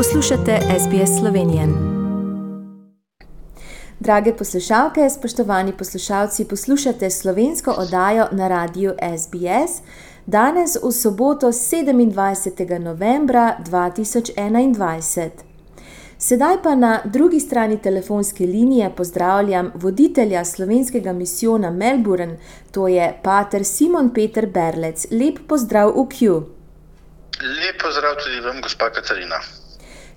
Poslušate SBS Slovenijo. Drage poslušalke, spoštovani poslušalci, poslušate slovensko oddajo na radiju SBS. Danes v soboto 27. novembra 2021. Sedaj pa na drugi strani telefonske linije pozdravljam voditelja slovenskega misijona Melbourne, to je pater Simon Peter Berlec. Lep pozdrav v Q. Lep pozdrav tudi vam, gospa Katarina.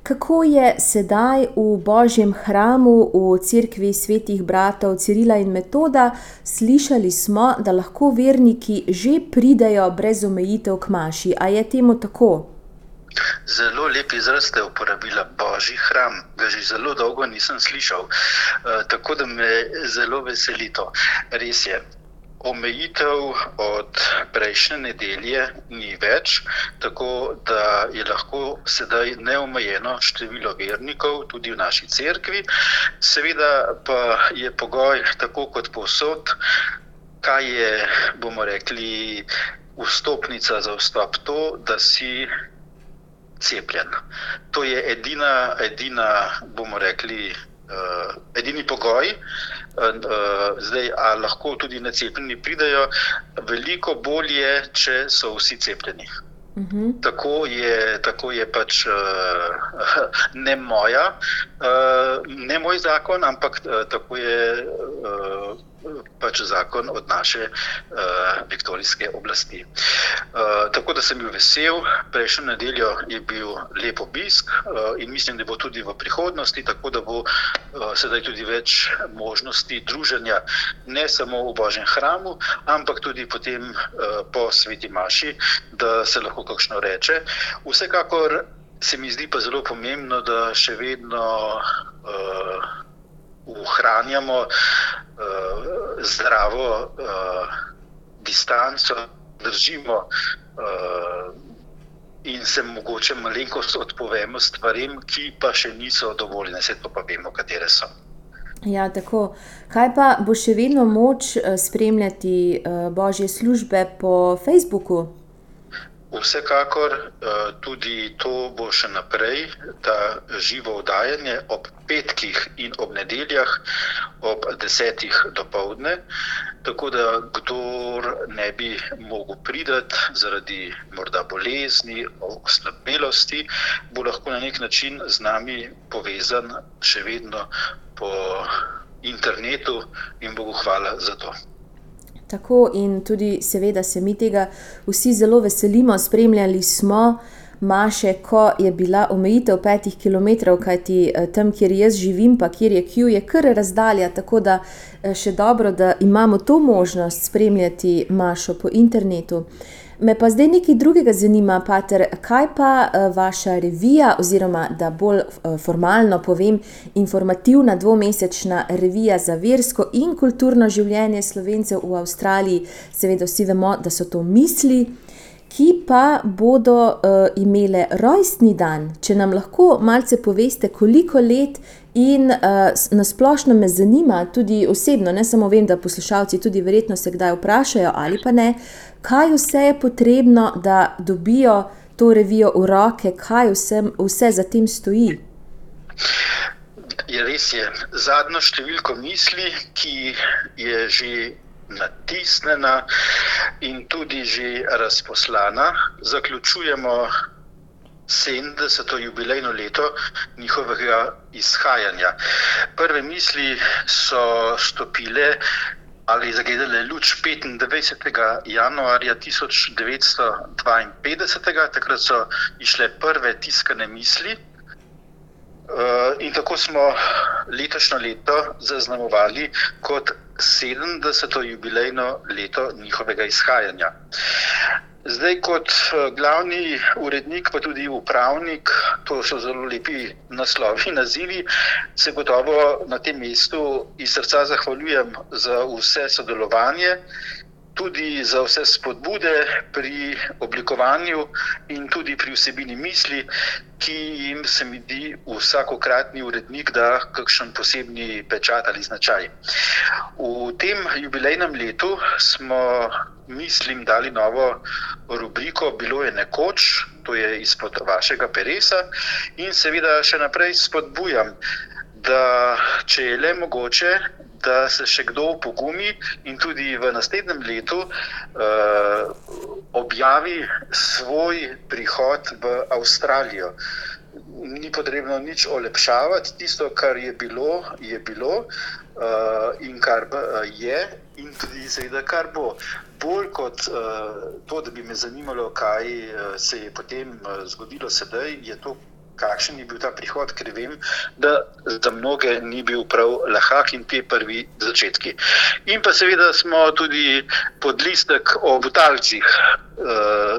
Kako je sedaj v Božjem hramu, v cerkvi svetih bratov Cirila in Metoda, slišali smo, da lahko verniki že pridejo brez omejitev k maši. A je temu tako? Zelo lep izraz ste uporabili, Božji hram. Ga že zelo dolgo nisem slišal, e, tako da me zelo veseli to. Res je, omejitev od prejšnje nedelje ni več, tako da je lahko sedaj neomejeno število vernikov tudi v naši cerkvi. Seveda pa je pogoj, tako kot povsod, kaj je, bomo rekli, vstopnica za vstop to, da si. Cepljen. To je edina, edina bomo rekli, uh, edini pogoj, uh, zdaj, a lahko tudi necepljeni pridejo, veliko bolje, če so vsi cepljeni. Uh mhm. -huh. tako, je, tako je pač uh, ne moja, uh, ne moj zakon, ampak uh, tako je. Uh, pač zakon od naše uh, viktorijske oblasti. Uh, tako da sem bil vesel, prejšnjo nedeljo je bil lep obisk uh, in mislim, da bo tudi v prihodnosti, tako da bo uh, sedaj tudi več možnosti druženja, ne samo v Božjem hramu, ampak tudi potem uh, po sveti Maši, da se lahko kakšno reče. Vsekakor se mi zdi pa zelo pomembno, da še vedno. Uh, ohranjamo uh, zdravo uh, distanco, držimo uh, in se mogoče malenkost odpovemo stvarem, ki pa še niso dovoljene, vse to pa vemo, katere so. Ja, tako. Kaj pa bo še vedno moč spremljati božje službe po Facebooku? Vsekakor eh, tudi to bo še naprej, da živo vdajanje ob petkih in ob nedeljah ob desetih do povdne. Tako da kdor ne bi mogel pridati zaradi morda bolezni, oslabelosti, bo lahko na nek način z nami povezan še vedno po internetu in Bogu hvala za to. Tako in tudi, seveda, se mi tega vsi zelo veselimo. Spremljali smo maše, ko je bila omejitev petih km, kajti eh, tam, kjer jaz živim, pa kjer je Q, je kar razdalja. Tako da eh, še dobro, da imamo to možnost spremljati mašo po internetu. Me pa zdaj nekaj drugega zanima, Pater, kaj pa uh, vaša revija, oziroma da bolj uh, formalno povem, informativna dvomesečna revija za versko in kulturno življenje slovencev v Avstraliji. Seveda, vsi vemo, da so to misli, ki pa bodo uh, imele rojstni dan. Če nam lahko malce poveste, koliko let in uh, nasplošno me zanima, tudi osebno, ne samo vem, da poslušalci tudi verjetno se kdaj vprašajo ali pa ne kaj vse je potrebno, da dobijo to revijo v roke, kaj vse, vse za tem stoji. Je res je. Zadnjo številko misli, ki je že natisnjena in tudi že razposlana, zaključujemo 70. jubilejno leto njihovega izhajanja. Prve misli so stopile ali zagledali luč 25. januarja 1952, takrat so išle prve tiskane misli. Eh, in tako smo letošnjo leto zaznamovali kot 70. jubilejno leto njihovega izhajanja. Zdaj, kot eh, glavni urednik, pa tudi upravnik, to so zelo lepi naslovi nazivi, se gotovo na tem mestu iz srca zahvaljujem za vse sodelovanje, tudi za vse spodbude pri oblikovanju in tudi pri vsebini misli, ki jim se mi di vsakokratni urednik da kakšen posebni pečat ali značaj. V tem jubilejnem letu smo mislim, dali novo rubriko, bilo je nekoč, to je izpod vašega peresa. In seveda še naprej spodbujam, da če je le mogoče, da se še kdo pogumi in tudi v naslednjem letu uh, objavi svoj prihod v Avstralijo. Ni potrebno nič olepšavati, tisto, kar je bilo, je bilo uh, in kar uh, je, in tudi, seveda, kar bo. Bolj kot uh, to, da bi me zanimalo, kaj uh, se je potem uh, zgodilo sedaj, je to, kakšen je bil ta prihod, ker vem, da za mnoge ni bil prav lahak in te prvi začetki. In pa seveda smo tudi podlistek o butalcih uh,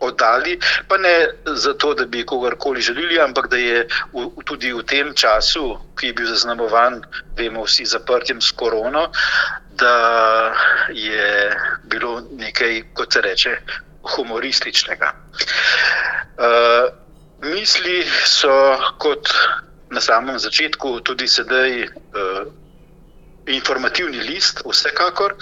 oddali, pa ne zato, da bi kogarkoli želeli, ampak da je v, tudi v tem času, ki je bil zaznamovan, vemo vsi, zaprtjem s korono, da je bilo nekaj, kot se reče, humorističnega. Uh, misli so kot na samem začetku, tudi sedaj, uh, informativni list, vsekakor.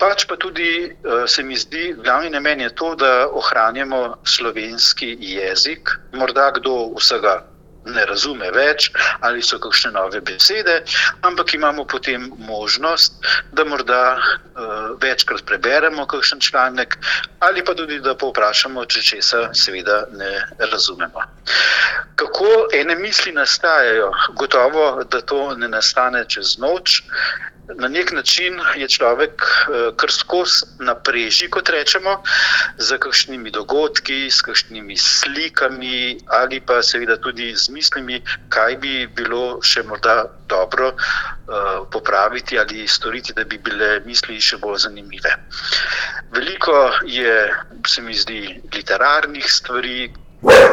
Pač pa tudi uh, se mi zdi, glavni namen je to, da ohranjamo slovenski jezik, morda kdo vsega ne razume več, ali so kakšne nove besede, ampak imamo potem možnost, da morda uh, večkrat preberemo kakšen članek, ali pa tudi da povprašamo, če česa seveda ne razumemo. Kako ene misli nastajajo? Gotovo, da to ne nastane čez noč na nek način je človek uh, kar skozi napreži, kot rečemo, z kakšnimi dogodki, s kakšnimi slikami ali pa seveda tudi z mislimi, kaj bi bilo še morda dobro uh, popraviti ali storiti, da bi bile misli še bolj zanimive. Veliko je, se mi zdi, literarnih stvari,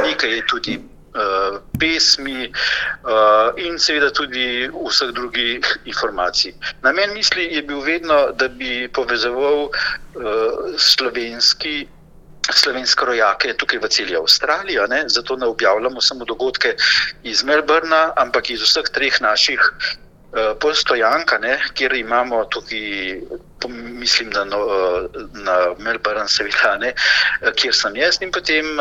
nekaj je tudi uh, pesmi uh, in seveda tudi vseh drugih informacij. Namen misli je bil vedno, da bi povezoval uh, slovenski. Slovenske rojake tukaj v celi Avstraliji, zato ne objavljamo samo dogodke iz Melbourna, ampak iz vseh treh naših uh, postojank, kjer imamo tukaj mislim, da no, na Melbourne, seveda, ne, kjer sem jaz, in potem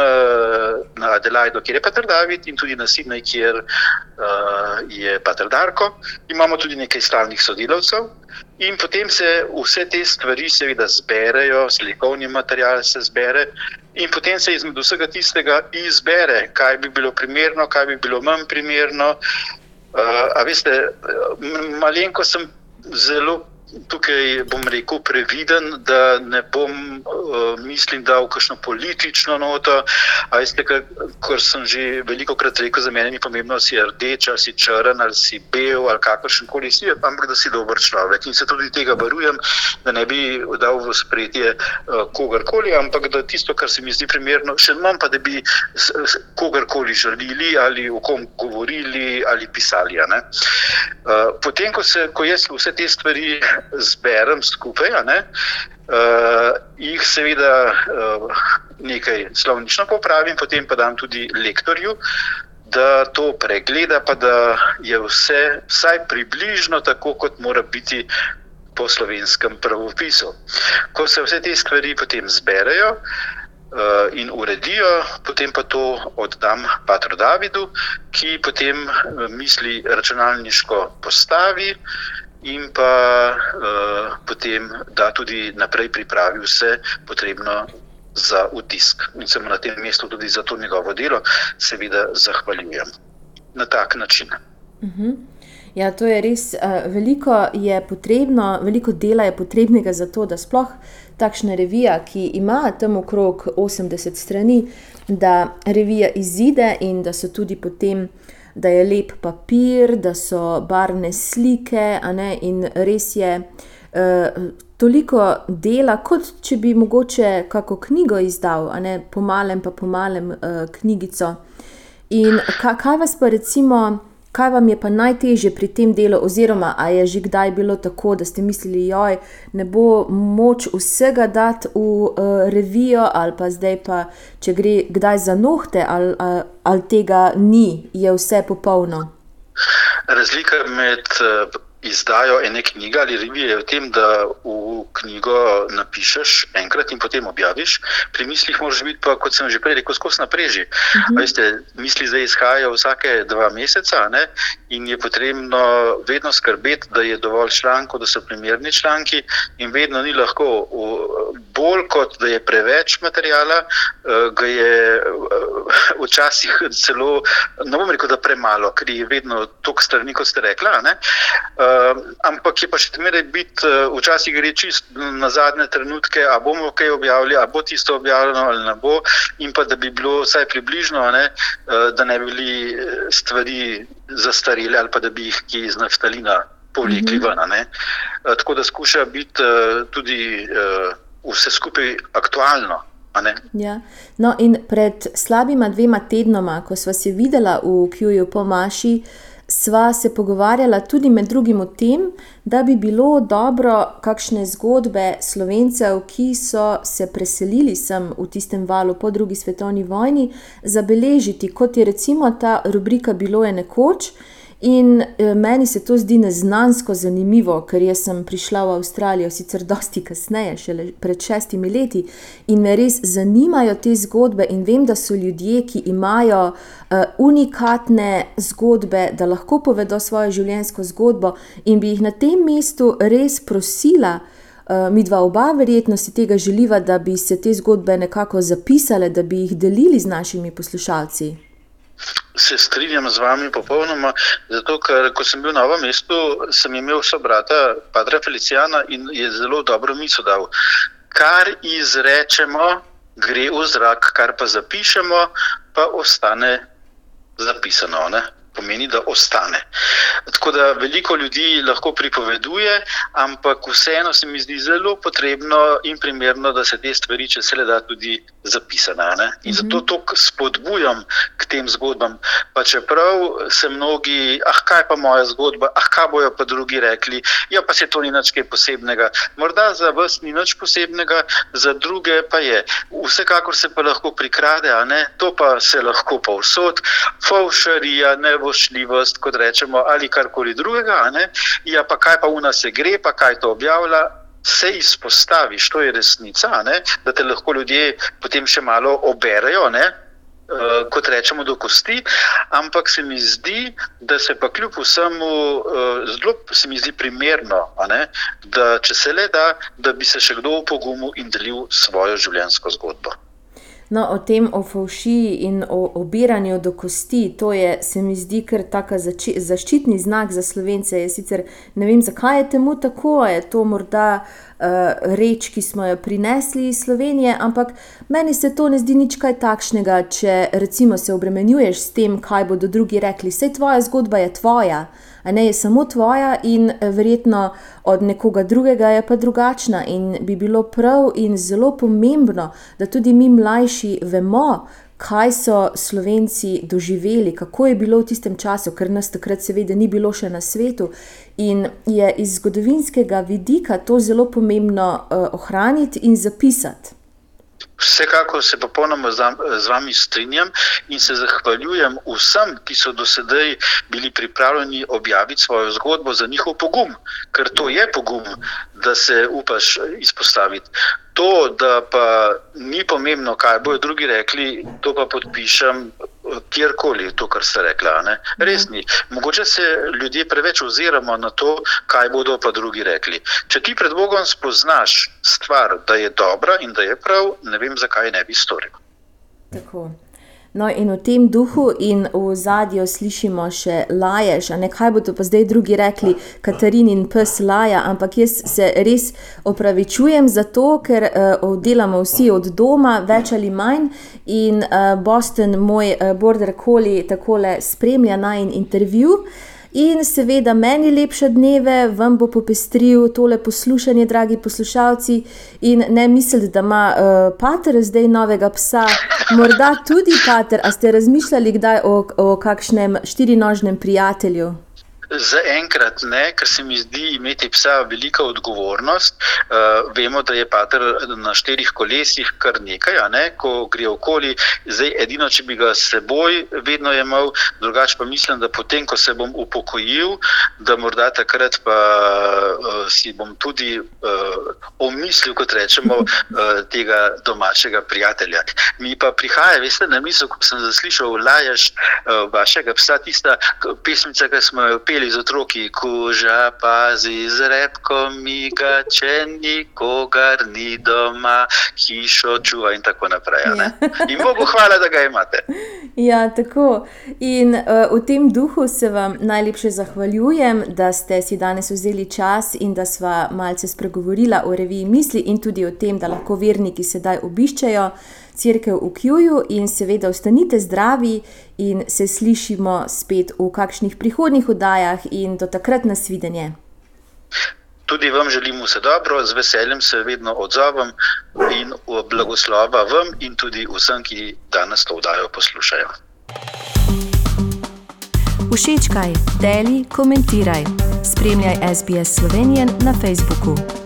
na Adelaidu, kjer je Petr David, in tudi na Sydney, kjer uh, je Petr Darko. Imamo tudi nekaj stalnih sodelavcev. In potem se vse te stvari, seveda, zberejo, slikovni material se zbere, in potem se izmed vsega tistega izbere, kaj bi bilo primerno, kaj bi bilo manj primerno. Uh, a veste, malenko sem zelo tukaj bom rekel previden, da ne bom uh, mislim, dal kakšno politično noto. Veste, kar sem že veliko krat rekel, za mene ni pomembno, si rdeč, ali si črn, ali si bel, ali kakršen koli si, ampak da si dober človek. In se tudi tega varujem, da ne bi dal v sprejetje uh, kogarkoli, ampak da tisto, kar se mi zdi primerno, še manj pa, da bi kogarkoli žalili ali o kom govorili ali pisali. Uh, potem, ko, se, ko jaz vse te stvari zberem skupaj, ne, uh, jih seveda uh, nekaj slovnično popravim, potem pa dam tudi lektorju. Da to pregleda, pa da je vse vsaj približno tako, kot mora biti po slovenskem pravopisu. Ko se vse te stvari potem zberejo uh, in uredijo, potem pa to oddam Patru Davidu, ki potem misli računalniško postavi in pa uh, potem da tudi naprej pripravi vse potrebno za utisk. In se mu na tem mestu tudi za to njegovo delo seveda zahvaljujem na tak način. Uh mhm. -huh. Ja, to je res uh, veliko, je potrebno, veliko dela je potrebnega za to, da sploh takšna revija, ki ima tam okrog 80 strani, da revija izide in da so tudi potem uh, da je lep papir, da so barvne slike, in res je uh, toliko dela, kot če bi mogoče kako knjigo izdal, ne pomalem, pa pomalem uh, knjigico. In kaj, kaj vas pa recimo? Kaj vam je pa najtežje pri tem delu, oziroma ali je že kdaj bilo tako, da ste mislili, da ne bo moč vsega dati v uh, revijo, ali pa zdaj, pa, če gre kdaj za nohte, ali, ali, ali tega ni, je vse popolno. Razlika med uh, izdajo ene knjige ali revije o tem, da v knjigo napišeš enkrat in potem objaviš. Pri mislih moraš biti, pa, kot sem že prej rekel, skozi napreži. Uh mhm. -huh. Veste, misli zdaj izhajajo vsake dva meseca ne? in je potrebno vedno skrbeti, da je dovolj člankov, da so primerni članki in vedno ni lahko. Bolj kot da je preveč materijala, eh, ga je eh, včasih celo, ne bom rekel, da premalo, ker je vedno toliko strani, kot ste rekli. Uh, ampak je pa še zmeraj biti, uh, včasih gre čist na zadnje trenutke, a bomo kaj objavili, a bo tisto objavljeno ali ne bo, in pa da bi bilo vsaj približno, ne, uh, da ne bi bili stvari zastarele ali pa da bi jih ki iz naftalina povlekli mhm. ven. Tako da skuša biti uh, tudi uh, vse skupaj aktualno. Ja. No, in pred slabima dvema tednoma, ko smo se videli v Kjuju po Maši, sva se pogovarjala tudi med drugim o tem, da bi bilo dobro kakšne zgodbe slovencev, ki so se preselili sem v tistem valu po drugi svetovni vojni, zabeležiti, kot je recimo ta rubrika Bilo je nekoč. In e, meni se to zdi neznansko zanimivo, ker sem prišla v Avstralijo, sicer dosti kasneje, šele pred šestimi leti, in me res zanimajo te zgodbe. In vem, da so ljudje, ki imajo uh, unikatne zgodbe, da lahko povedo svojo življenjsko zgodbo, in bi jih na tem mestu res prosila. Uh, mi dva oba, verjetno si tega želiva, da bi se te zgodbe nekako zapisale, da bi jih delili z našimi poslušalci. Se strinjam z vami popolnoma, zato ker ko sem bil na novem mestu, sem imel sobrata, Padra Felicijana in je zelo dobro misel dal. Kar izrečemo, gre v zrak, kar pa zapišemo, pa ostane zapisano. Ne? pomeni, da ostane. Tako da veliko ljudi lahko pripoveduje, ampak vseeno se mi zdi zelo potrebno in primerno, da se te stvari, če se le da, tudi zapisane. Ne? In mhm. zato to spodbujam tem zgodbam. Pa čeprav se mnogi, ah, kaj pa moja zgodba, ah, kaj bojo pa drugi rekli, ja, pa se to ni nič posebnega. Morda za vas ni nič posebnega, za druge pa je. Vsekakor se pa lahko prikrade, to pa se lahko povsod, faušarija, ne vošljivost, kot rečemo, ali karkoli drugega. Ja, pa kaj pa v nas se gre, pa kaj to objavlja. Se izpostaviš, to je resnica, ne? da te lahko ljudje potem še malo oberajo, ne? Uh, kot rečemo, do kosti, ampak se mi zdi, da se pa kljub vsemu uh, zelo se mi zdi primerno, da če se le da, da bi se še kdo upogumil in delil svojo življenjsko zgodbo. No, o tem, o faušiji in o obiranju do kosti, to je, se mi zdi, kar tako zaščitni znak za slovence. Jaz sicer ne vem, zakaj je temu tako, je to morda reč, ki smo jo prinesli iz Slovenije, ampak meni se to ne zdi nič kaj takšnega, če recimo se obremenjuješ s tem, kaj bodo drugi rekli. Vse tvoja zgodba je tvoja a ne je samo tvoja in eh, verjetno od nekoga drugega je pa drugačna. In bi bilo prav in zelo pomembno, da tudi mi mlajši vemo, kaj so Slovenci doživeli, kako je bilo v tistem času, ker nas takrat seveda ni bilo še na svetu. In je iz zgodovinskega vidika to zelo pomembno uh, ohraniti in zapisati. Vsekakor se popolnoma z vami strinjam in se zahvaljujem vsem, ki so do sedaj bili pripravljeni objaviti svojo zgodbo za njihov pogum, ker to je pogum, da se upaš izpostaviti. To, da pa ni pomembno, kaj bodo drugi rekli, to pa podpišem kjerkoli to, kar ste rekli. Res ni. Mogoče se ljudje preveč oziramo na to, kaj bodo pa drugi rekli. Če ti pred Bogom spoznaš stvar, da je dobra in da je prav, ne vem, zakaj ne bi storil. Tako. No, in v tem duhu in v zadju slišimo še laješ, a ne kaj bodo pa zdaj drugi rekli, Katarin in pes laja, ampak jaz se res opravičujem za to, ker uh, delamo vsi od doma, več ali manj, in uh, Boston, moj uh, border collie, takole spremlja naj intervju. In seveda, meni lepše dneve, vam bo popestril tole poslušanje, dragi poslušalci. In ne mislite, da ima uh, pater zdaj novega psa, morda tudi pater. A ste razmišljali kdaj o, o kakšnem štirinožnem prijatelju? Zaenkrat ne, ker se mi zdi imeti psa velika odgovornost. Uh, vemo, da je pater na štirih kolesih kar nekaj, ne, ko gre okoli. Zdaj, edino, če bi ga s seboj vedno imel, drugače pa mislim, da potem, ko se bom upokojil, da morda takrat pa uh, si bom tudi uh, omislil, kot rečemo, uh, tega domačega prijatelja. Mi pa prihaja, veste, na misel, ko sem zaslišal, laješ uh, vašega psa, tista pesmica, ki smo jo peli z otroki, koža pazi z repkom, miga, če nikogar ni doma, hišo čuva in tako naprej. Ja. In Bogu hvala, da ga imate. Ja, tako. In uh, v tem duhu se vam najlepše zahvaljujem, da ste si danes vzeli čas in da sva malce spregovorila o reviji misli in tudi o tem, da lahko verniki sedaj obiščajo crkve v Kjuju in seveda ostanite zdravi in se slišimo spet v kakšnih prihodnih oddajah in do takrat nasvidenje. Tudi vam želim vse dobro, z veseljem se vedno odzovem in blagoslova vam in tudi vsem, ki danes to vdajo poslušajo. Všečkaj, deli, komentiraj. Spremljaj SBS Slovenijo na Facebooku.